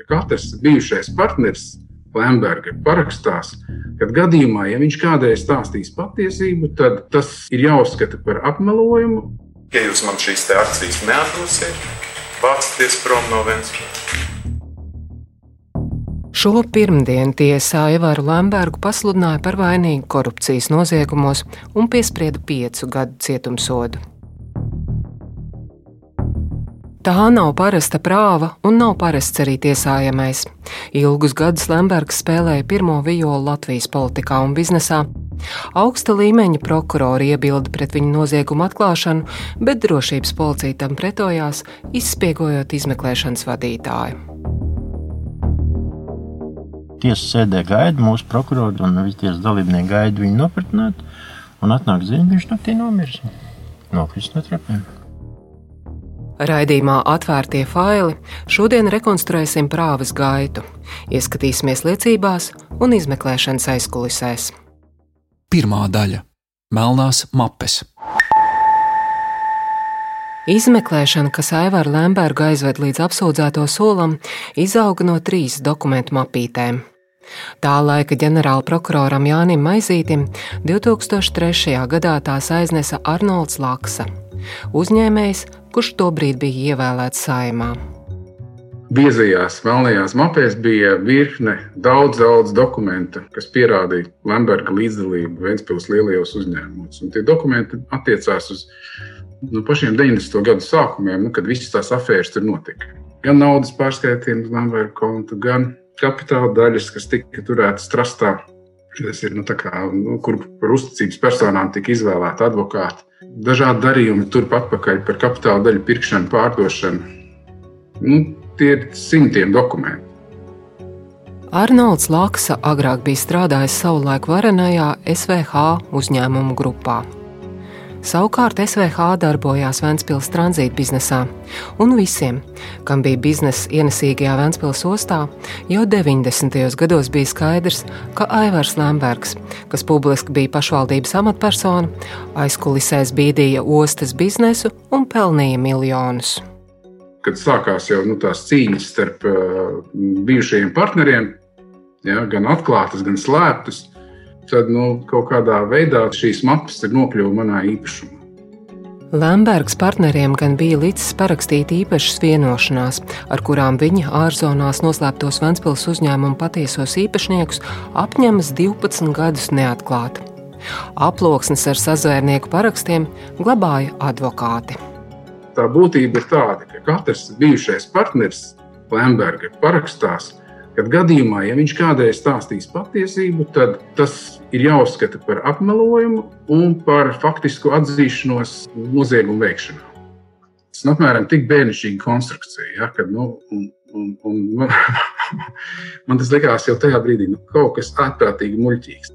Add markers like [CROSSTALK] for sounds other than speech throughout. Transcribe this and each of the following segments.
ka katrs bijušais partneris Lemberga parakstās, ka gadījumā, ja viņš kādreiz stāstīs patiesību, tad tas ir jāuzskata par apmelojumu. Ja jūs man šīs akcijas neatdosiet, vācieties prom no Ventspils. Šo pirmdienu tiesā Evaru Lembergu pasludināja par vainīgu korupcijas noziegumos un piesprieda piecu gadu cietumsodu. Tā nav parasta prāva un nav parasts arī tiesājamais. Ilgus gadus Lembergs spēlēja pirmo violu Latvijas politikā un biznesā. Augsta līmeņa prokurori iebilda pret viņa noziegumu atklāšanu, bet drošības policija tam pretojās, izspiegojot izmeklēšanas vadītāju. Tiesa sēdē gaida mūsu prokurori un visi tiesas dalībnieki gaida viņu nopratnēt, un atnāk ziņa, viņš naktī nomirs. Nokris no trepēm. Raidījumā atvērtie faili šodien rekonstruēsim prāvas gaitu, ieskatīsimies liecībās un izmeklēšanas aizkulisēs. Pirmā daļa - Melnās mapes. Izmeklēšana, kas Aivaru Lembergu aizved līdz apsūdzēto solam, izauga no trīs dokumentu mapītēm. Tā laika ģenerāla prokuroram Jānim Maizītim 2003. gadā tās aiznesa Arnolds Laksa, uzņēmējs, kurš tobrīd bija ievēlēts saimā. Biezajās melnajās mapēs bija virkne daudz, daudz dokumentu, kas pierādīja Lemberga līdzdalību Vēncpils lielajos uzņēmumos. Un tie dokumenti attiecās uz nu, pašiem 90. gadu sākumiem, nu, kad visas tās afēras tur notika. Gan naudas pārskaitījums Lemberga konta, gan kapitāla daļas, kas tika turētas trastā, Tas ir nu, kā, nu, kur par uzticības personām tika izvēlēti advokāti. Dažādi darījumi turp atpakaļ par kapitāla daļu pirkšanu, pārdošanu. Nu, tie ir simtiem dokumentu. Arnolds Laksa agrāk bija strādājis savulaik varenajā SVH uzņēmumu grupā. Savukārt SVH darbojās Vēncpils tranzīta biznesā, un visiem, kam bija biznesa ienesīgajā Vēncpils ostā, jau 90. gados bija skaidrs, ka Aivars Lembergs, kas publiski bija pašvaldības amatpersona, aizkulisēs bīdīja ostas biznesu un pelnīja miljonus. Kad sākās jau nu, tās cīņas starp uh, bijušajiem partneriem, ja, gan atklātas, gan slēptas, tad nu, kaut kādā veidā šīs mapas ir nokļuvusi manā īpašumā. Lembergs partneriem gan bija līdzis parakstīt īpašas vienošanās, ar kurām viņa ārzonās noslēptos Ventspils uzņēmumu patiesos īpašniekus apņemas 12 gadus neatklāt. Aploksnes ar sazvērnieku parakstiem glabāja advokāti. Tā būtība ir tāda, ka katrs bijušais partneris Lemberga parakstās Kad gadījumā, ja viņš kādreiz stāstīs patiesību, tad tas ir jāuzskata par apmelojumu un par faktisku atzīšanos noziegumu veikšanā. Tas ir apmēram tik bērnišķīga konstrukcija, ja, kad nu, un, un, un, man, [LAUGHS] man tas likās jau tajā brīdī, nu, kaut kas ārprātīgi muļķīgs.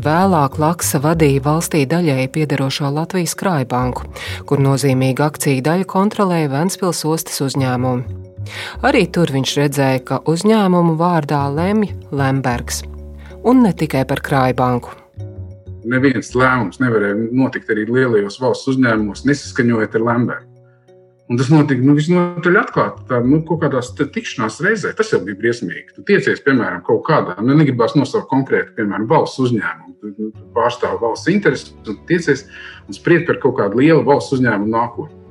Vēlāk Laksa vadīja valstī daļēji piederošo Latvijas krājbanku, kur nozīmīgu akciju daļu kontrolēja Ventspils ostas uzņēmumi. Arī tur viņš redzēja, ka uzņēmumu vārdā lemj Lembergs, un ne tikai par krājbanku. Neviens lēmums nevarēja notikt arī lielajos valsts uzņēmumos, nesaskaņojot ar Lembergu. Un tas notika nu, visnotaļ atklāti. Tā nu, kaut kādā tikšanās reizē tas jau bija briesmīgi. Tu tiecies, piemēram, kaut kādā, nu, negribās nosaukt konkrēti, piemēram, valsts uzņēmumu. Tu, tu pārstāv valsts intereses un tiecies un spried par kaut kādu lielu valsts uzņēmumu nākotni.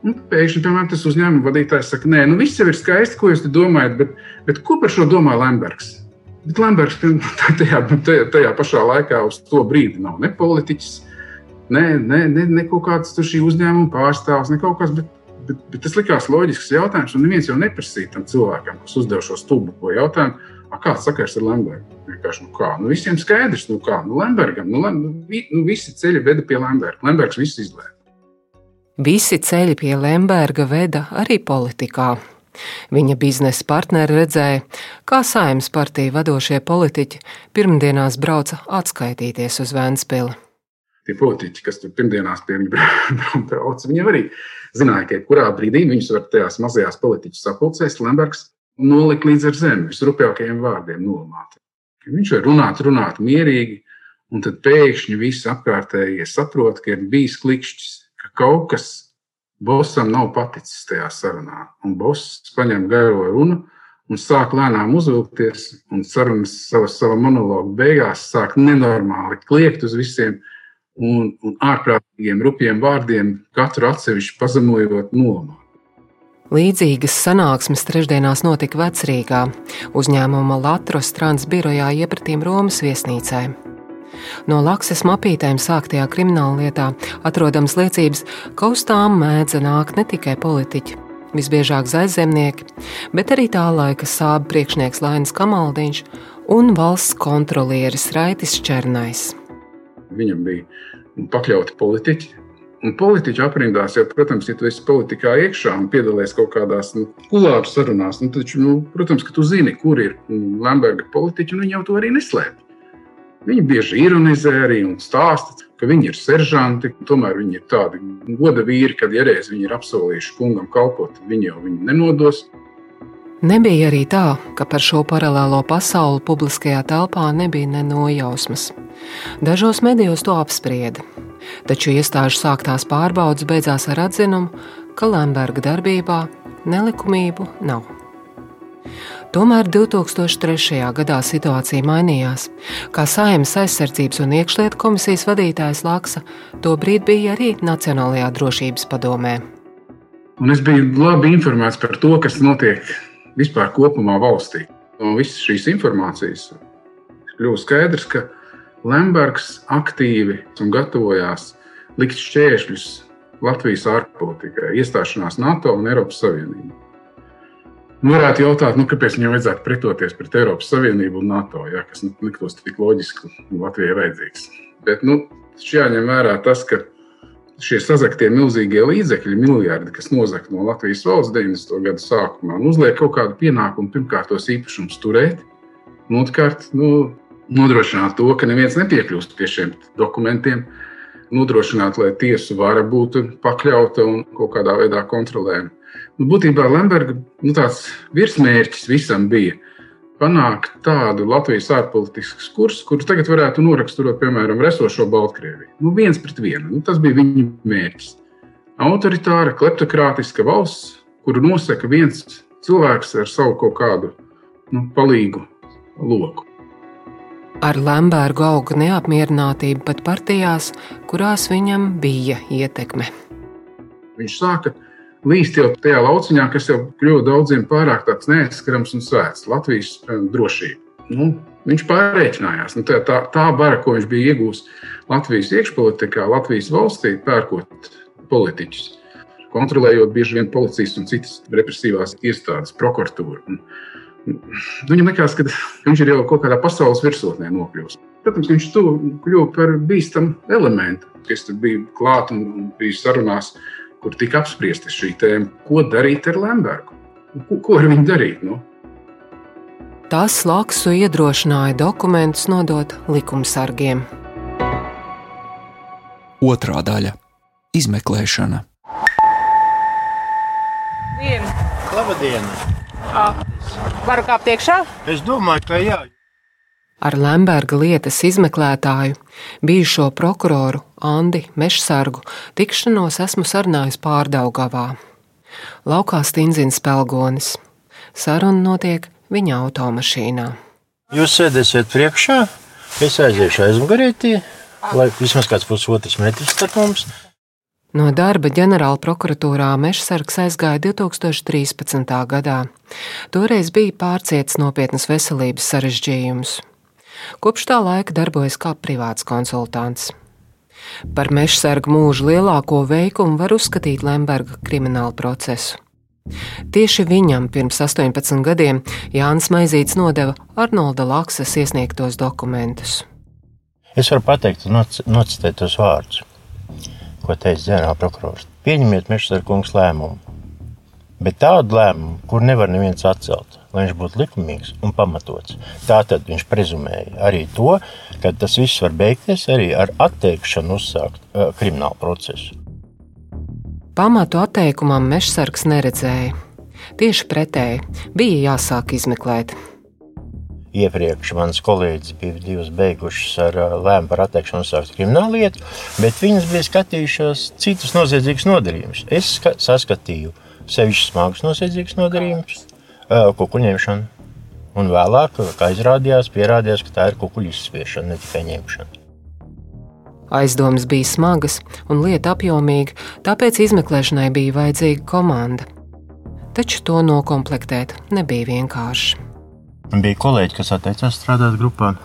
Nu, pēkšņi, piemēram, tas uzņēmuma vadītājs saka, nē, nu viss jau ir skaisti, ko jūs domājat, bet, bet ko par šo domā Lembergs? Bet Lembergs [LAUGHS] tajā, tajā, tajā pašā laikā uz to brīdi nav ne politiķis, ne, ne, ne, ne kaut kāds šī uzņēmuma pārstāvs, ne kaut kas. Bet, bet, bet tas likās loģisks jautājums, un neviens jau neprasīja tam cilvēkam, kas uzdeva šo stulbo jautājumu. Kāds sakars ar Lembergu? Vienkārši, nu kā, nu visiem skaidrs, nu kā, nu Lembergam, nu, nu, nu visi ceļi veda pie Lemberga. Lembergs viss izlēma. Visi ceļi pie Lemberga veda arī politikā. Viņa biznesa partneri redzēja, kā saimnes partija vadošie politiķi pirmdienās brauca atskaitīties uz Vēnspili. Tie politiķi, kas tur pirmdienās pie viņa [LAUGHS] brauca, viņiem arī zināja, ka jebkurā brīdī viņus var tajās mazajās politiķu sapulcēs Lembergs nolikt līdz ar zemi, visrupjākajiem vārdiem nolamāt. Viņš var runāt, runāt mierīgi, un tad pēkšņi visi apkārtējie saprot, ka ir bijis klikšķis, ka kaut kas Bosam nav paticis tajā sarunā. Un Boss paņem garo runu un sāk lēnām uzvilkties, un sarunas savas sava monologa beigās sāk nenormāli kliegt uz visiem un, un ārprātīgiem, rupjiem vārdiem, katru atsevišķi pazemojot nolamā. Līdzīgas sanāksmes trešdienās notika Vecrīgā, uzņēmuma Latvijas trans birojā iepratīm Romas viesnīcai. No Laksas mapītēm sāktajā krimināllietā atrodams liecības, ka uz tām mēdza nākt ne tikai politiķi, visbiežāk zaļzemnieki, bet arī tā laika sāba priekšnieks Lainis Kamaldiņš un valsts kontrolieris Raitis Černais. Viņam bija pakļauti politiķi. Un politiķu aprindās, jau, protams, ja tu esi politikā iekšā un piedalies kaut kādās nu, kulāru sarunās, nu, taču, nu, protams, ka tu zini, kur ir Lemberga politiķi, un viņi jau to arī neslēpj. Viņi bieži ironizē arī un stāsta, ka viņi ir seržanti. Tomēr viņi ir tādi goda vīri, kad ja reiz viņi ir apsolījuši kungam kalpot, tad viņi jau viņu nenodos. Nebija arī tā, ka par šo paralēlo pasauli publiskajā telpā nebija ne nojausmas. Dažos medijos to apsprieda, taču iestāžu sāktās pārbaudas beidzās ar atzinumu, ka Lemberga darbībā nelikumību nav. Tomēr 2003. gadā situācija mainījās. Kā Saimnes aizsardzības un iekšlietu komisijas vadītājs Laksa, tobrīd bija arī Nacionālajā drošības padomē. Un es biju labi informēts par to, kas notiek vispār kopumā valstī. No visas šīs informācijas kļuva skaidrs, ka Lembergs aktīvi gatavojās likt šķēršļus Latvijas ārpolitikai, iestāšanās NATO un Eiropas Savienībā. Nu, varētu jautāt, nu, kāpēc viņam vajadzētu pretoties pret Eiropas Savienību un NATO, ja, kas nu, liktos tik loģiski Latvijai vajadzīgs. Bet nu, jāņem vērā tas, ka šie sazaktie milzīgie līdzekļi, miljardi, kas nozagti no Latvijas valsts 90. gada sākumā, nu, uzliek kaut kādu pienākumu pirmkārt tos īpašumus turēt, un otrkārt nu, nodrošināt to, ka neviens nepiekļūst pie šiem dokumentiem, nodrošināt, lai tiesu vara būtu pakļauta un kaut kādā veidā kontrolējama. Nu, būtībā Lemberga nu, virsmērķis visam bija panākt tādu Latvijas ārpolitisku kursu, kurus tagad varētu noraksturot, piemēram, resošo Baltkrieviju. Nu, viens pret vienu. Nu, tas bija viņa mērķis. Autoritāra, kleptokrātiska valsts, kuru nosaka viens cilvēks ar savu kaut kādu nu, palīgu loku. Ar Lembergu auga neapmierinātība pat partijās, kurās viņam bija ietekme. Viņš sāka līst jau tajā lauciņā, kas jau kļuva daudziem pārāk neaizskarams un svēts - Latvijas drošība. Nu, viņš pārreikinājās. Nu, tā, tā, tā bara, ko viņš bija iegūmis Latvijas iekšpolitikā, Latvijas valstī, pērkot politiķus, kontrolējot bieži vien policijas un citas represīvās iestādes, prokuratūru. Nu, Viņam liekas, ka viņš ir jau kaut kādā pasaules virsotnē nokļuvis. Protams, viņš kļuva par bīstamu elementu, kas tur bija klāts un bija sarunās kur tika apspriesta šī tēma, ko darīt ar Lembergu. Ko, ko ar viņu darīt? Nu? Tas Laksu iedrošināja dokumentus nodot likumsargiem. Otra daļa - izmeklēšana. Labdien! Varu kāpt iekšā? Es domāju, ka jā. Ar Lemberga lietas izmeklētāju, bijušo prokuroru Andi Mešsargu tikšanos esmu sarunājis pārdaugavā. Laukā stinzina spēlgonis. Saruna notiek viņa automašīnā. Jūs sēdēsiet priekšā, es aiziešu aizmugurētī, lai vismaz kāds pusotrs metrs starp mums. No darba ģenerāla prokuratūrā Mešsargs aizgāja 2013. gadā. Toreiz bija pārcietis nopietnas veselības sarežģījumus. Kopš tā laika darbojas kā privāts konsultants. Par mežsargu mūža lielāko veikumu var uzskatīt Lemberga kriminālu procesu. Tieši viņam pirms 18 gadiem Jānis Maizīts nodeva Arnolda Laksas iesniegtos dokumentus. Es varu pateikt, nocitēt tos vārdus, ko teica ģenerālprokurors. Pieņemiet mežsargungs lēmumu, bet tādu lēmumu, kur nevar neviens atcelt lai viņš būtu likumīgs un pamatots. Tātad viņš prezumēja arī to, ka tas viss var beigties arī ar atteikšanu uzsākt uh, kriminālu procesu. Pamatu atteikumam Mešsargs neredzēja. Tieši pretēji bija jāsāk izmeklēt. Iepriekš manas kolēģis bija divas beigušas ar lēmumu par atteikšanu uzsākt kriminālu lietu, bet viņas bija skatījušās citus noziedzīgus nodarījumus. Es saskatīju sevišķi smagus noziedzīgus nodarījumus, kukuļņemšanu. Un vēlāk, kā izrādījās, pierādījās, ka tā ir kukuļu izspiešana, ne tikai ņemšana. Aizdomas bija smagas un lieta apjomīga, tāpēc izmeklēšanai bija vajadzīga komanda. Taču to nokomplektēt nebija vienkārši. Bija kolēģi, kas atteicās strādāt grupā.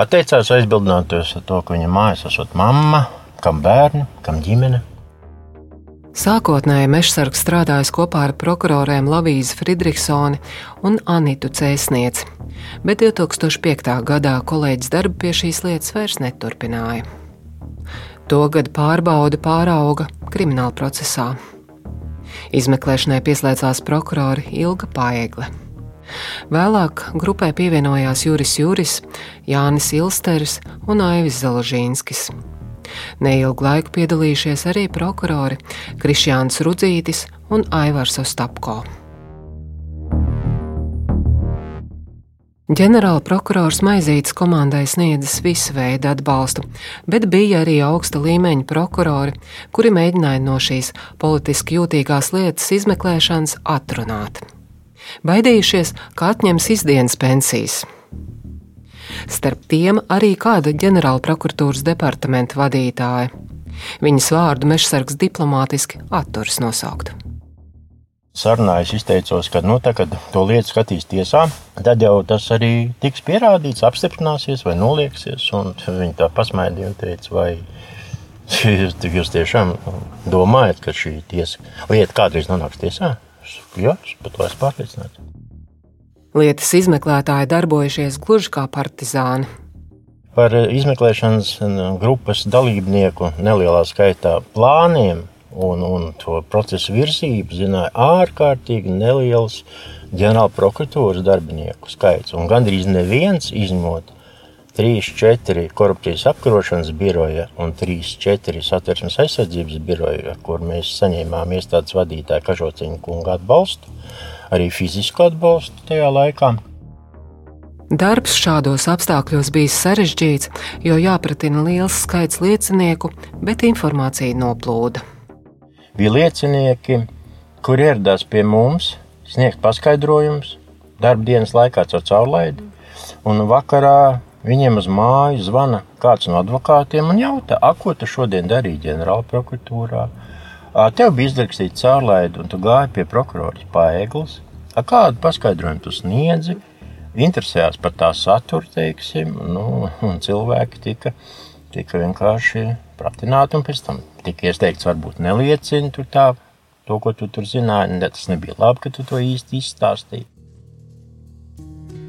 Atteicās aizbildināties ar to, ka viņa mājās esot mamma, kam bērni, kam ģimene. Sākotnēji Mežsargs strādājis kopā ar prokuroriem Lavīzu Friedrichsoni un Anitu Cēsnieci, bet 2005. gadā kolēģis darbu pie šīs lietas vairs neturpināja. To gadu pārbauda pārauga krimināla procesā. Izmeklēšanai pieslēdzās prokurori Ilga Paegle. Vēlāk grupai pievienojās Juris Juris, Jānis Ilsteris un Aivis Založīnskis. Neilgu laiku piedalījušies arī prokurori Krišjāns Rudzītis un Aivars Ostapko. Ģenerāla prokurors Maizītis komandai sniedzis visu veidu atbalstu, bet bija arī augsta līmeņa prokurori, kuri mēģināja no šīs politiski jūtīgās lietas izmeklēšanas atrunāt baidījušies, ka atņems izdienas pensijas. Starp tiem arī kāda ģenerāla prokuratūras departamenta vadītāja. Viņas vārdu mežsargs diplomātiski atturas nosaukt. Sarunā es izteicos, ka nu, tā, to lietu skatīs tiesā, tad jau tas arī tiks pierādīts, apstiprināsies vai nolieksies. Viņi tā pasmaidīja un teica, vai [LAUGHS] jūs tiešām domājat, ka šī tiesa, lieta kādreiz nonāks tiesā? Jā, es par to esmu pārliecināts. Lietas izmeklētāji darbojušies gluži kā partizāni. Par izmeklēšanas grupas dalībnieku nelielā skaitā plāniem un, un to procesu virzību zināja ārkārtīgi neliels ģenerāla prokuratūras darbinieku skaits. Un gandrīz neviens, izņemot 3-4 korupcijas apkarošanas biroja un 3-4 satversmes aizsardzības biroja, kur mēs saņēmām iestādes vadītāju Kažociņu kungu atbalstu, arī fizisku atbalstu tajā laikā. Darbs šādos apstākļos bija sarežģīts, jo jāpratina liels skaits liecinieku, bet informācija noplūda. Bija liecinieki, kuri ieradās pie mums, sniegt paskaidrojumus darba dienas laikā caur caurlaidi, un vakarā Viņiem uz māju zvana kāds no advokātiem un jautā, ko tu šodien darīji ģenerāla prokuratūrā. Tev bija izrakstīts caurlaidi, un tu gāji pie prokurora Paeglis. Kādu paskaidrojumu tu sniedzi? Interesējās par tā saturu, teiksim, nu, un cilvēki tika, tika vienkārši pratināti, un pēc tam tika ieteikts, varbūt neliecini tu tā, to, ko tu tur zināji. Tas nebija labi, ka tu to īsti izstāstīji.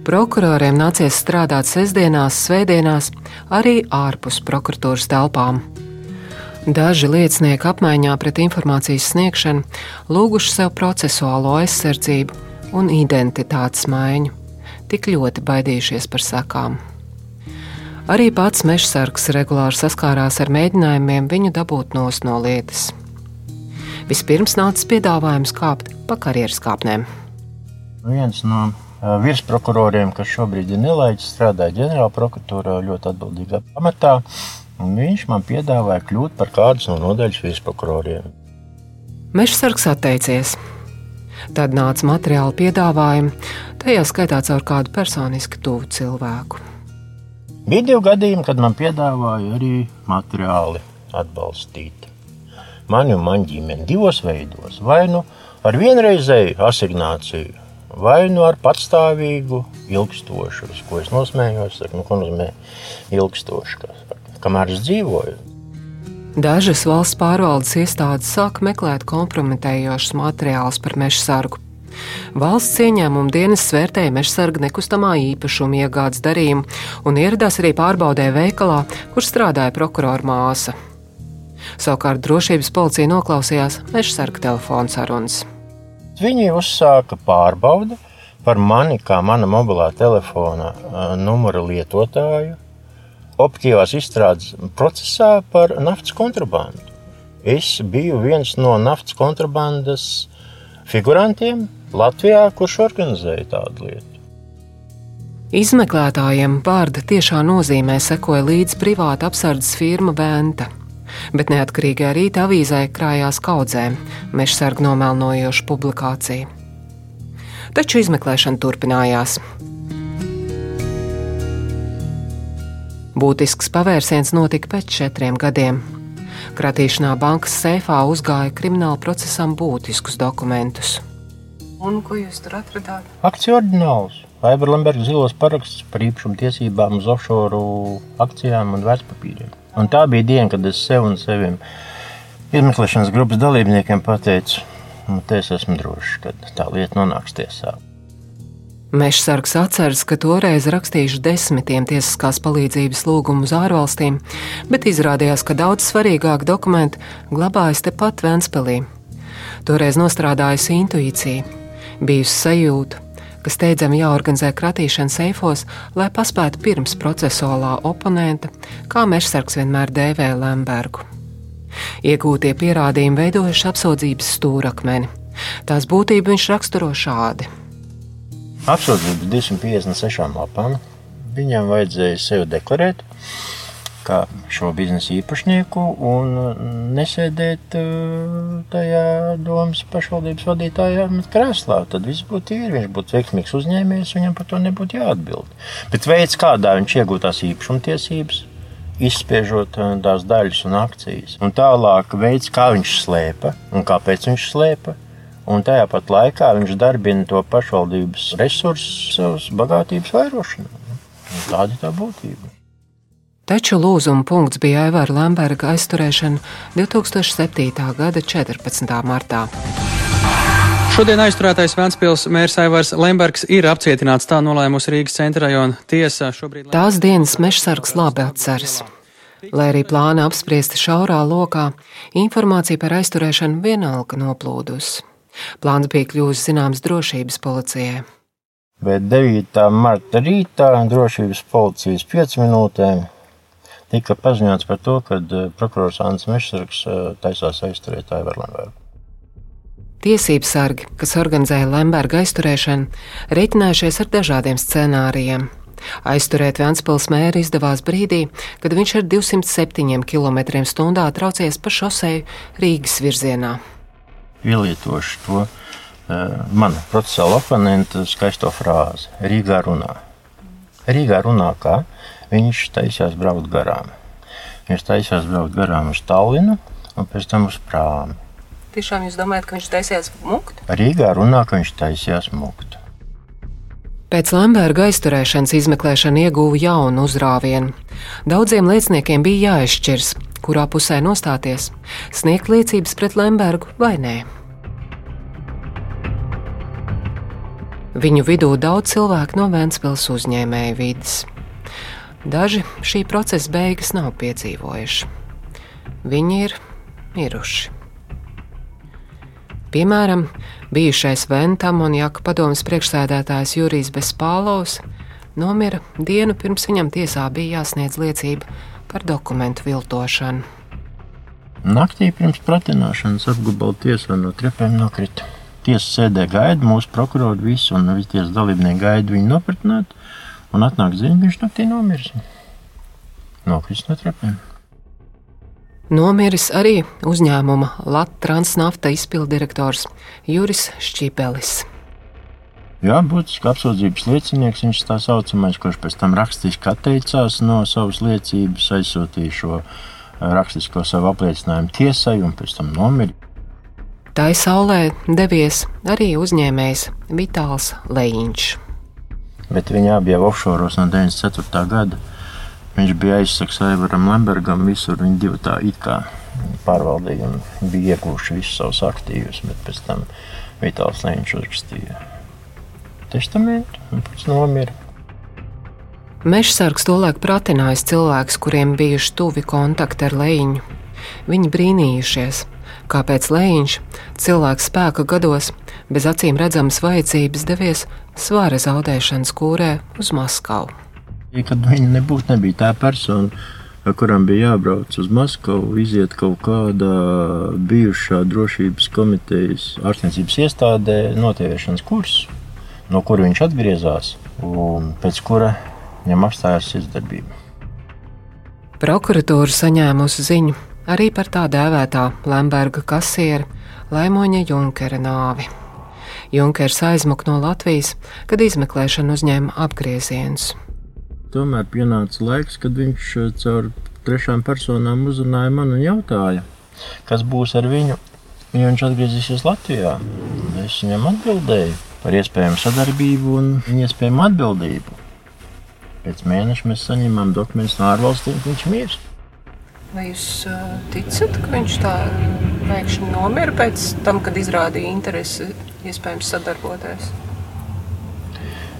Prokuroriem nācies strādāt sestdienās, svētdienās, arī ārpus prokuratūras telpām. Daži liecinieki apmaiņā pret informācijas sniegšanu lūguši sev procesuālo aizsardzību un identitātes maiņu, tik ļoti baidījušies par sakām. Arī pats mežsargs regulāri saskārās ar mēģinājumiem viņu dabūt no lietas. Vispirms nāca piedāvājums kāpt pa karjeras kāpnēm. Viens no virsprokuroriem, kas šobrīd ir nelaiķis, strādāja ģenerāla prokuratūrā ļoti atbildīgā amatā. Viņš man piedāvāja kļūt par kādu no nodaļas virsprokuroriem. Mežsargs atteicies. Tad nāca materiāla piedāvājumi, tajā skaitā caur kādu personiski tuvu cilvēku. Bija divi gadījumi, kad man piedāvāja arī materiāli atbalstīt mani un manu ģimeni divos veidos. Vai nu ar vienreizēju asignāciju vai nu ar patstāvīgu, ilgstošu, uz ko es nosmējos, nu, ko nozīmē ilgstoši, kamēr es dzīvoju. Dažas valsts pārvaldes iestādes sāk meklēt kompromitējošus materiālus par meža sargu. Valsts ieņēmuma dienas vērtēja meža sarga nekustamā īpašuma iegādes darījumu un ieradās arī pārbaudē veikalā, kur strādāja prokurora māsa. Savukārt drošības policija noklausījās meža sarga telefona sarunas. Viņi uzsāka pārbaudi par mani kā mana mobilā telefona numura lietotāju optīvās izstrādes procesā par naftas kontrabandu. Es biju viens no naftas kontrabandas figurantiem Latvijā, kurš organizēja tādu lietu. Izmeklētājiem vārda tiešā nozīmē sekoja līdzi privāta apsardzes firma Venta, bet neatkarīgajā rīta avīzē krājās kaudzē mežsargu nomelnojoša publikācija. Taču izmeklēšana turpinājās. Būtisks pavērsiens notika pēc četriem gadiem. Kratīšanā bankas seifā uzgāja krimināla procesam būtiskus dokumentus. Un ko jūs tur atradāt? Akciju ordināls. Aivara Lemberga zilos paraksts par īpašumu tiesībām uz offshore akcijām un vērtspapīriem. Un tā bija diena, kad es sev un saviem izmeklēšanas grupas dalībniekiem pateicu, ka nu, es esmu drošs, ka tā lieta nonāks tiesā. Mežsargs atceras, ka toreiz rakstījuši desmitiem tiesiskās palīdzības lūgumu uz ārvalstīm, bet izrādījās, ka daudz svarīgāk dokumenti glabājas tepat Ventspēlī. Toreiz nostrādājusi intuīcija, bijusi sajūta, ka steidzami jāorganizē kratīšana seifos, lai paspētu pirms procesuālā oponenta, kā mežsargs vienmēr dēvē Lembergu. Iegūtie pierādījumi veidojuši apsūdzības stūrakmeni. Tās būtību viņš raksturo šādi. Apsūdzība 256 lapām. Viņam vajadzēja sevi deklarēt kā šo biznesa īpašnieku un nesēdēt uh, tajā domas pašvaldības vadītājā krēslā. Tad viss būtu tīri, viņš būtu veiksmīgs uzņēmējs, viņam par to nebūtu jāatbild. Bet veids, kādā viņš iegūtās īpašumtiesības, izspiežot uh, tās daļas un akcijas, un tālāk veids, kā viņš slēpa un kāpēc viņš slēpa un tajā pat laikā viņš darbina to pašvaldības resursus savas bagātības vairošanai. Tāda ir tā būtība. Taču lūzuma punkts bija Aivara Lamberga aizturēšana 2007. gada 14. martā. Šodien aizturētais Vēncpils mērs Aivars Lembergs ir apcietināts, tā nolēmusi Rīgas centra rajona tiesa. Šobrīd... Tās dienas mežsargs labi atceras. Lai arī plāna apspriesti šaurā lokā, informācija par aizturēšanu vienalga noplūdusi. Plāns bija kļuvis zināms drošības policijai. Bet 9. marta rītā drošības policijas 5 minūtēm tika paziņots par to, ka eh, prokurors Ants Mešsargs eh, taisās aizturēt Aivaru Lembergu. Tiesību sargi, kas organizēja Lemberga aizturēšanu, reiķinājušies ar dažādiem scenārijiem. Aizturēt Vēncpils mēru izdevās brīdī, kad viņš ar 207 km/h traucies pa šoseju Rīgas virzienā ielietošu to uh, manu procesuālu oponentu skaisto frāzi - Rīgā runā. Rīgā runā, kā viņš taisās braukt garām. Viņš taisās braukt garām uz Tallinu un pēc tam uz Prāmu. Tiešām jūs domājat, ka viņš taisījās mukt? Rīgā runā, ka viņš taisījās mukt. Pēc Lemberga aizturēšanas izmeklēšana ieguva jaunu uzrāvienu. Daudziem lieciniekiem bija jāizšķirs, kurā pusē nostāties, sniegt liecības pret Lembergu vai nē. Viņu vidū daudz cilvēku no Vēncpils uzņēmēju vidas. Daži šī procesa beigas nav piedzīvojuši. Viņi ir miruši. Piemēram, bijušais Ventam un Jaka padomas priekšsēdētājs Jurijs Bespālovs nomira dienu pirms viņam tiesā bija jāsniedz liecība par dokumentu viltošanu. Naktī pirms pratināšanas apgabala tiesā no trepēm nokrita. Tiesa sēdē gaida mūsu prokuroru visu, un visi tiesas dalībnieki gaida viņu nopratināt, un atnāk ziņa, ka viņš naktī nomirs. Nokris no trepēm. Nomiris arī uzņēmuma Latvijas transnafta izpildirektors Juris Šķīpelis. Jā, būtiski apsūdzības liecinieks, viņš tā saucamais, kurš pēc tam rakstiski atteicās no savas liecības, aizsūtīja šo eh, rakstisko savu apliecinājumu tiesai un pēc tam nomira. Tā saulē devies arī uzņēmējs Vitāls Leņķis. Bet viņi abi jau offshore no 94. gada. Viņš bija aizsaks Aivaram Lembergam, visur viņi divi tā it kā pārvaldīja un bija iegūši visus savus aktīvus, bet pēc tam Vitāls Leņķis uzrakstīja testamentu un pats nomira. Mežsargs tolaik pratinājis cilvēkus, kuriem bijuši tuvi kontakti ar leņķu. Viņi brīnījušies, kāpēc leņķis, cilvēks spēka gados, bez acīm redzamas vajadzības devies svara zaudēšanas kūrē uz Maskavu. Kad viņa nebūtu nebija tā persona, kuram bija jābrauc uz Maskavu, iziet kaut kādā bijušā drošības komitejas ārstniecības iestādē notieviešanas kursu no kura viņš atgriezās, un pēc kura viņam apstājās izdarbība. Prokuratūra saņēmusi ziņu arī par tā dēvētā Lemberga kasiera Laimoņa Junkera nāvi. Junkers aizmuka no Latvijas, kad izmeklēšana uzņēma apgriezienus. Tomēr pienāca laiks, kad viņš eh, caur trešām personām uzrunāja mani un jautāja, kas būs ar viņu, ja viņš atgriezīsies Latvijā. Es viņam atbildēju par iespējamu sadarbību un iespējamu atbildību. Pēc mēneša mēs saņēmām dokumentus no ārvalstīm, ka viņš mirst. Vai jūs ticat, ka viņš tā pēkšņi nomira pēc tam, kad izrādīja interesi iespējams sadarboties?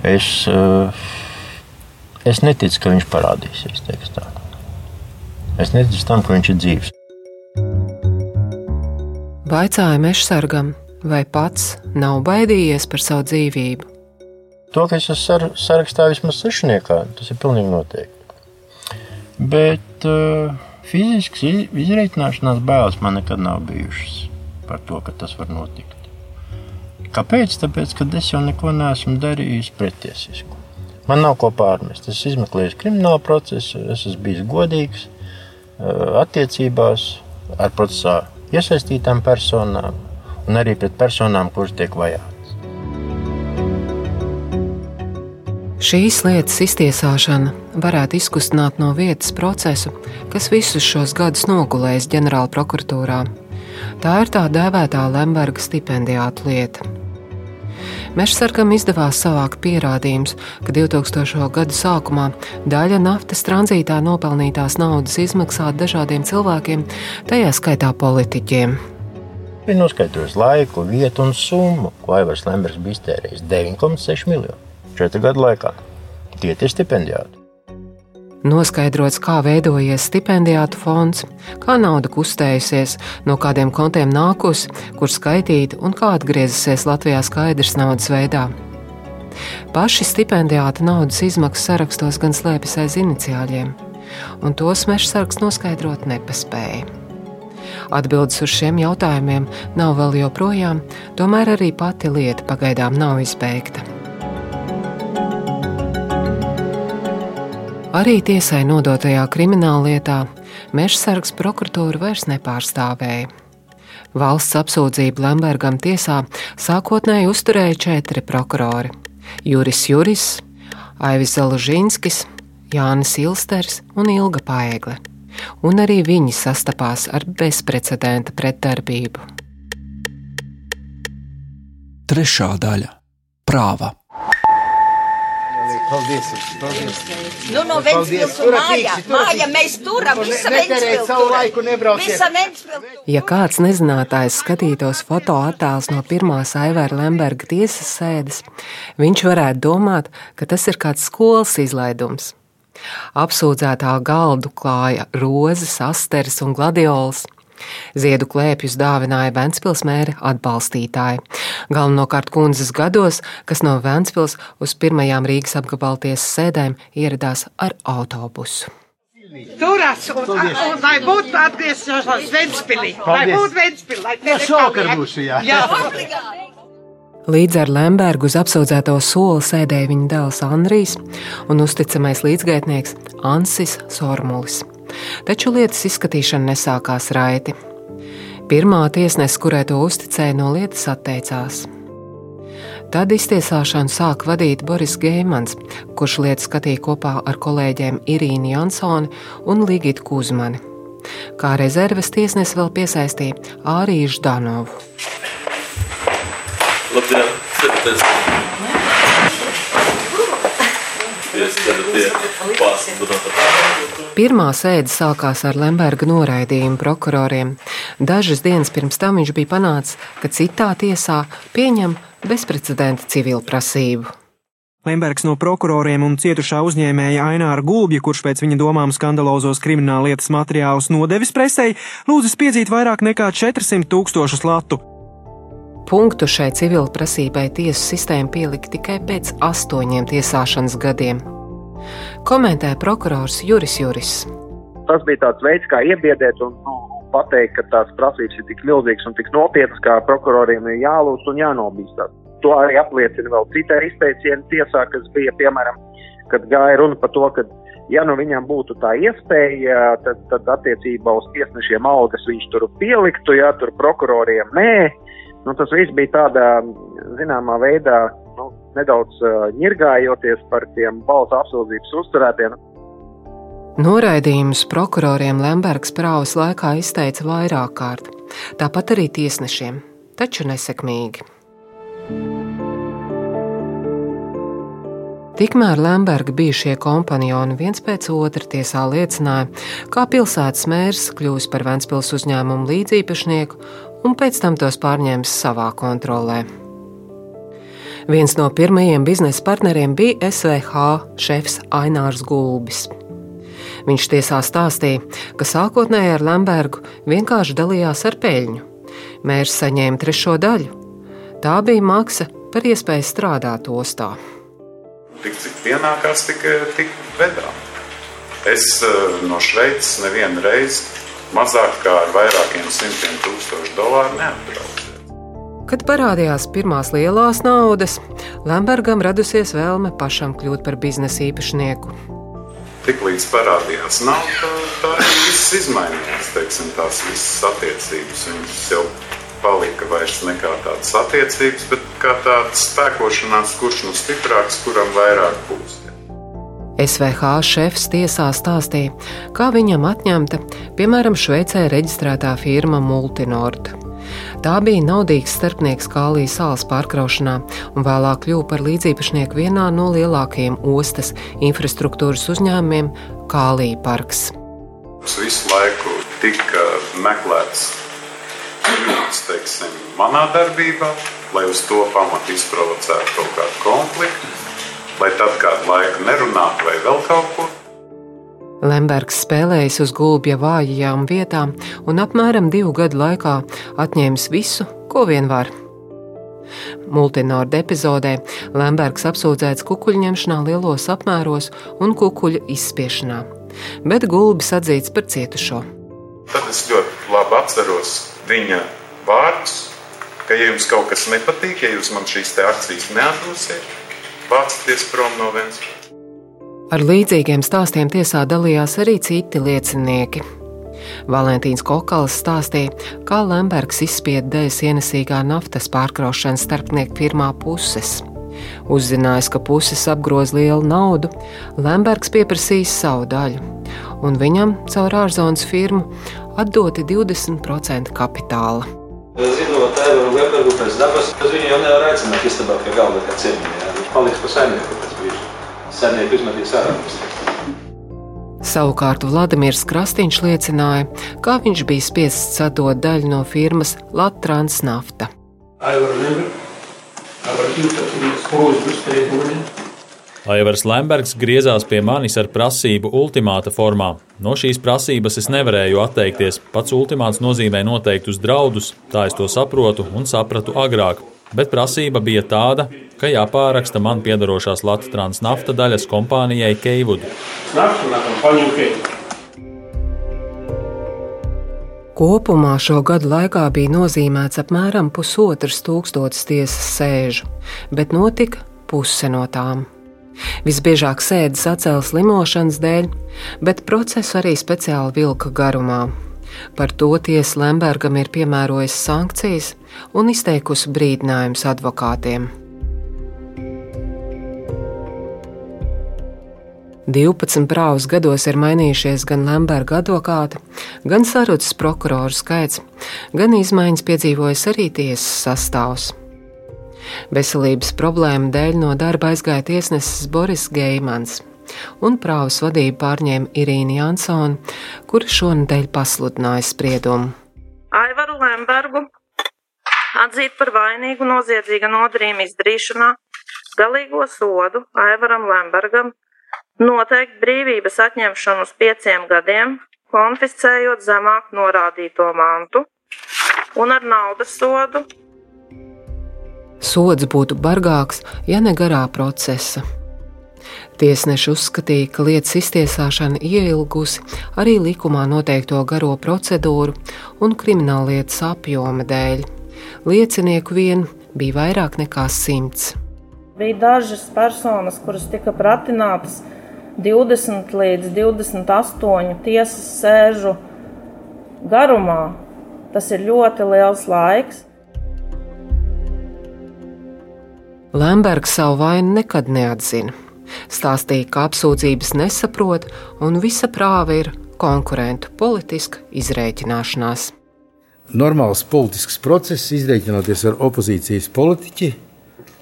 Es, es neticu, ka viņš parādīsies. Es neticu tam, ka viņš ir dzīves. Vaicāja mežsargam, vai pats nav baidījies par savu dzīvību. To, ka es esmu sar sarakstā vismaz sešniekā, tas ir pilnīgi noteikti. Bet uh, fizisks izreikināšanās bailes man nekad nav bijušas par to, ka tas var notikt. Kāpēc? Tāpēc, ka es jau neko neesmu darījis pretiesisku. Man nav ko pārmest. Es izmeklēju kriminālu procesu, es esmu bijis godīgs uh, attiecībās ar procesā iesaistītām personām un arī pret personām, kuras tiek vajātas. Šīs lietas iztiesāšana varētu izkustināt no vietas procesu, kas visus šos gadus nogulējis ģenerāla prokuratūrā. Tā ir tā dēvētā Lemberga stipendijāta lieta. Mežsargam izdevās savākt pierādījumus, ka 2000. gadu sākumā daļa naftas tranzītā nopelnītās naudas izmaksāta dažādiem cilvēkiem, tajā skaitā politiķiem. Viņa noskaidrojas laiku, vietu un summu, ko Aivars Lembergs bija iztērējis 9,6 miljonu četru gadu laikā. Tie ir stipendijāti. Noskaidrots, kā veidojies stipendijātu fonds, kā nauda kustējusies, no kādiem kontiem nākusi, kur skaitīta un kā atgriezusies Latvijā skaidrs naudas veidā. Paši stipendijāta naudas izmaksu sarakstos gan slēpjas aiz iniciāļiem, un tos mežsargs noskaidrot nepaspēja. Atbildes uz šiem jautājumiem nav vēl joprojām, tomēr arī pati lieta pagaidām nav izbeigta. Arī tiesai nodotajā krimināllietā mežsargs prokuratūra vairs nepārstāvēja. Valsts apsūdzību Lembergam tiesā sākotnēji uzturēja četri prokurori - Juris Juris, Aivis Zelužīnskis, Jānis Ilsters un Ilga Paegle. Un arī viņi sastapās ar bezprecedenta pretdarbību. Trešā daļa - prāva. Paldies! paldies. Nu, no Ventspils un māja, māja mēs turam, visa Ventspils turam. Visa Ventspils. Ja kāds nezinātājs skatītos fotoattēls no pirmās Aivara Lemberga tiesas sēdes, viņš varētu domāt, ka tas ir kāds skolas izlaidums. Apsūdzētā galdu klāja rozes, asteris un gladiols. Ziedu klēpjus dāvināja Vēncpils mēra atbalstītāji. Galvenokārt kundzes gados, kas no Vēncpils uz pirmajām Rīgas apgabaltiesas sēdēm ieradās ar autobusu. Turās, un, un lai būtu atgriezies Ventspilī. Lai būtu Ventspilī. Jā, šokar būšu, jā. jā. Līdz ar Lembergu uz apsūdzēto soli sēdēja viņa dēls Andrijs un uzticamais līdzgaitnieks Ansis Sormulis. Taču lietas izskatīšana nesākās raiti. Pirmā tiesnese, kurai to uzticēja, no lietas atteicās. Tad iztiesāšanu sāk vadīt Boris Geimans, kurš lietu skatīja kopā ar kolēģiem Irīnu Jansoni un Ligitu Kuzmani. Kā rezerves tiesnesis vēl piesaistīja Ārīšu Danovu. Labdien! Pirmā sēde sākās ar Lemberga noraidījumu prokuroriem. Dažas dienas pirms tam viņš bija panācis, ka citā tiesā pieņem bezprecedenta civilu prasību. Lembergs no prokuroriem un cietušā uzņēmēja Aināra Gulbja, kurš pēc viņa domām skandalozos krimināla lietas materiālus nodevis presei, lūdzas piedzīt vairāk nekā 400 tūkstošus latu. Punktu šai civil prasībai tiesu sistēma pielika tikai pēc astoņiem tiesāšanas gadiem. Komentē prokurors Juris Juris. Tas bija tāds veids, kā iebiedēt un nu, pateikt, ka tās prasības ir tik milzīgas un tik nopietnas, kā prokuroriem ir jālūdz un jānobīstās. to arī apliecina vēl cita izteiciena tiesā, kas bija, piemēram, kad gāja runa par to, ka, ja nu viņam būtu tā iespēja, tad, tad attiecībā uz tiesnešiem algas viņš tur pieliktu, ja tur prokuroriem nē. Nu, tas viss bija tādā, zināmā veidā, nedaudz uh, ņirgājoties par tiem balsu apsūdzības uzturētiem. Noraidījumus prokuroriem Lembergs prāvas laikā izteica vairāk kārt, tāpat arī tiesnešiem, taču nesekmīgi. Tikmēr Lemberga bijušie kompanioni viens pēc otra tiesā liecināja, kā pilsētas mērs kļūs par Ventspils uzņēmumu līdzīpašnieku un pēc tam tos pārņēmis savā kontrolē. Viens no pirmajiem biznesa partneriem bija SVH šefs Ainārs Gulbis. Viņš tiesā stāstīja, ka sākotnēji ar Lembergu vienkārši dalījās ar peļņu. Mērs saņēma trešo daļu. Tā bija maksa par iespēju strādāt ostā. Tik cik pienākās, tik, tik vedā. Es eh, no Šveices nevienu reizi mazāk kā ar vairākiem simtiem tūkstošu dolāru neatbraucu. Kad parādījās pirmās lielās naudas, Lembergam radusies vēlme pašam kļūt par biznesa īpašnieku. Tiklīdz parādījās nauda, tā arī viss izmainījās. Teiksim, tās visas attiecības viņas jau palika vairs ne kā tādas attiecības, bet kā tādas spēkošanās, kurš nu stiprāks, kuram vairāk būs. SVH šefs tiesā stāstīja, kā viņam atņemta, piemēram, Šveicē reģistrētā firma Multinord. Tā bija naudīgs starpnieks Kālija salas pārkraušanā un vēlāk kļuva par līdzīpašnieku vienā no lielākajiem ostas infrastruktūras uzņēmumiem - Kālija parks. Tas visu laiku tika meklēts teiksim, manā darbībā, lai uz to pamatu izprovocētu kaut kādu konfliktu, lai tad kādu laiku nerunātu vai vēl kaut ko. Lembergs spēlējis uz gulbja vājajām vietām un apmēram divu gadu laikā atņēmis visu, ko vien var. Multinārda epizodē Lembergs apsūdzēts kukuļņemšanā lielos apmēros un kukuļu izspiešanā, bet gulbis atzīts par cietušo. Tad es ļoti labi atceros viņa vārdus, ka, ja jums kaut kas nepatīk, ja jūs man šīs akcijas neatdosiet, vācieties prom no Ventspils. Ar līdzīgiem stāstiem tiesā dalījās arī citi liecinieki. Valentīns Kokals stāstīja, kā Lembergs izspieda dēļ ienesīgā naftas pārkraušanas starpnieku firmā puses. Uzzinājis, ka puses apgroz lielu naudu, Lembergs pieprasīs savu daļu, un viņam caur ārzonas firmu atdoti 20% kapitāla. Zinot Evaru Lembergu pēc dabas, viņu jau nevar aicināt istabā pie galda kā ciemiņā. Viņš paliks pa saimnieku pēc brīža saimnieki uzmetīs ārā. Savukārt Vladimirs Krastīņš liecināja, kā viņš bija spiests sadot daļu no firmas Latvijas nafta. Aivars Lembergs griezās pie manis ar prasību ultimāta formā. No šīs prasības es nevarēju atteikties. Pats ultimāts nozīmē noteiktus draudus, tā es to saprotu un sapratu agrāk bet prasība bija tāda, ka jāpāraksta man piedarošās Latvijas nafta daļas kompānijai Keivudu. Kopumā šo gadu laikā bija nozīmēts apmēram pusotrs tūkstotis tiesas sēžu, bet notika puse no tām. Visbiežāk sēdes atcēlas limošanas dēļ, bet procesu arī speciāli vilka garumā. Par to tiesa Lembergam ir piemērojusi sankcijas un izteikusi brīdinājumus advokātiem. 12 prāvas gados ir mainījušies gan Lemberga advokāti, gan sarucis prokuroru skaits, gan izmaiņas piedzīvojis arī tiesas sastāvs. Veselības problēmu dēļ no darba aizgāja tiesnesis Boris Geimans un prāvas vadību pārņēma Irīna Jansona, kura šonadēļ pasludināja spriedumu. Aivaru Lembergu atzīt par vainīgu noziedzīga nodarījuma izdarīšanā, galīgo sodu Aivaram Lembergam noteikt brīvības atņemšanu uz pieciem gadiem, konfiscējot zemāk norādīto mantu, un ar naudas sodu. Sods būtu bargāks, ja ne garā procesa. Tiesneši uzskatīja, ka lietas iztiesāšana ieilgusi arī likumā noteikto garo procedūru un krimināllietas apjoma dēļ. Liecinieku vien bija vairāk nekā simts. Bija dažas personas, kuras tika pratinātas 20 līdz 28 tiesas sēžu garumā. Tas ir ļoti liels laiks. Lembergs savu vainu nekad neatzina. Stāstīja, ka apsūdzības nesaprot un visa prāva ir konkurentu politiska izrēķināšanās. Normāls politisks process, izreikinoties ar opozīcijas politiķi,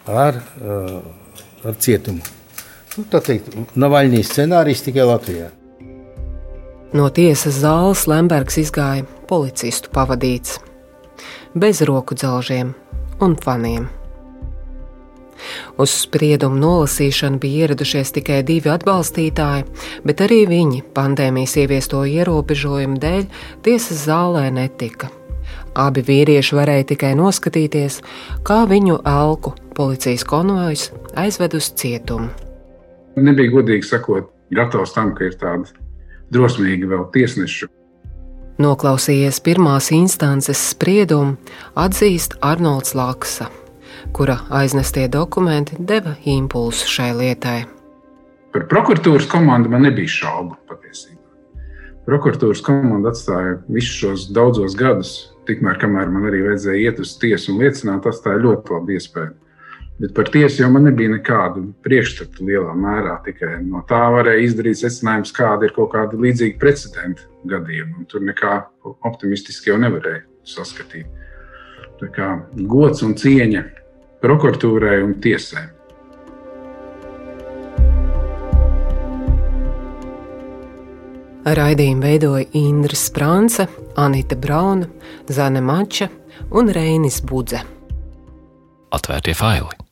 ar, uh, ar cietumu. Nu, tā teikt, Navaļņīs scenārijs tikai Latvijā. No tiesas zāles Lembergs izgāja policistu pavadīts, bez roku dzelžiem un faniem. Uz spriedumu nolasīšanu bija ieradušies tikai divi atbalstītāji, bet arī viņi pandēmijas ieviesto ierobežojumu dēļ tiesas zālē netika. Abi vīrieši varēja tikai noskatīties, kā viņu elku policijas konvojs aizved uz cietumu. Nebija godīgi sakot, gatavs tam, ka ir tāda drosmīga vēl tiesneša. Noklausījies pirmās instances spriedumu, atzīst Arnolds Laksa kura aiznestie dokumenti deva impulsu šai lietai. Par prokuratūras komandu man nebija šaubu patiesībā. Prokuratūras komanda atstāja visus šos daudzos gadus, tikmēr, kamēr man arī vajadzēja iet uz tiesu un liecināt, atstāja ļoti labu iespēju. Bet par tiesu jau man nebija nekādu priekšstatu lielā mērā. Tikai no tā varēja izdarīt secinājums, kāda ir kaut kāda līdzīga precedenta gadījuma. Tur nekā optimistiski jau nevarēja saskatīt. Tā kā gods un cieņa prokuratūrai un tiesai. Raidījumu veidoja Indra Sprānce, Anita Brauna, Zane Mača un Reinis Budze. Atvērtie faili!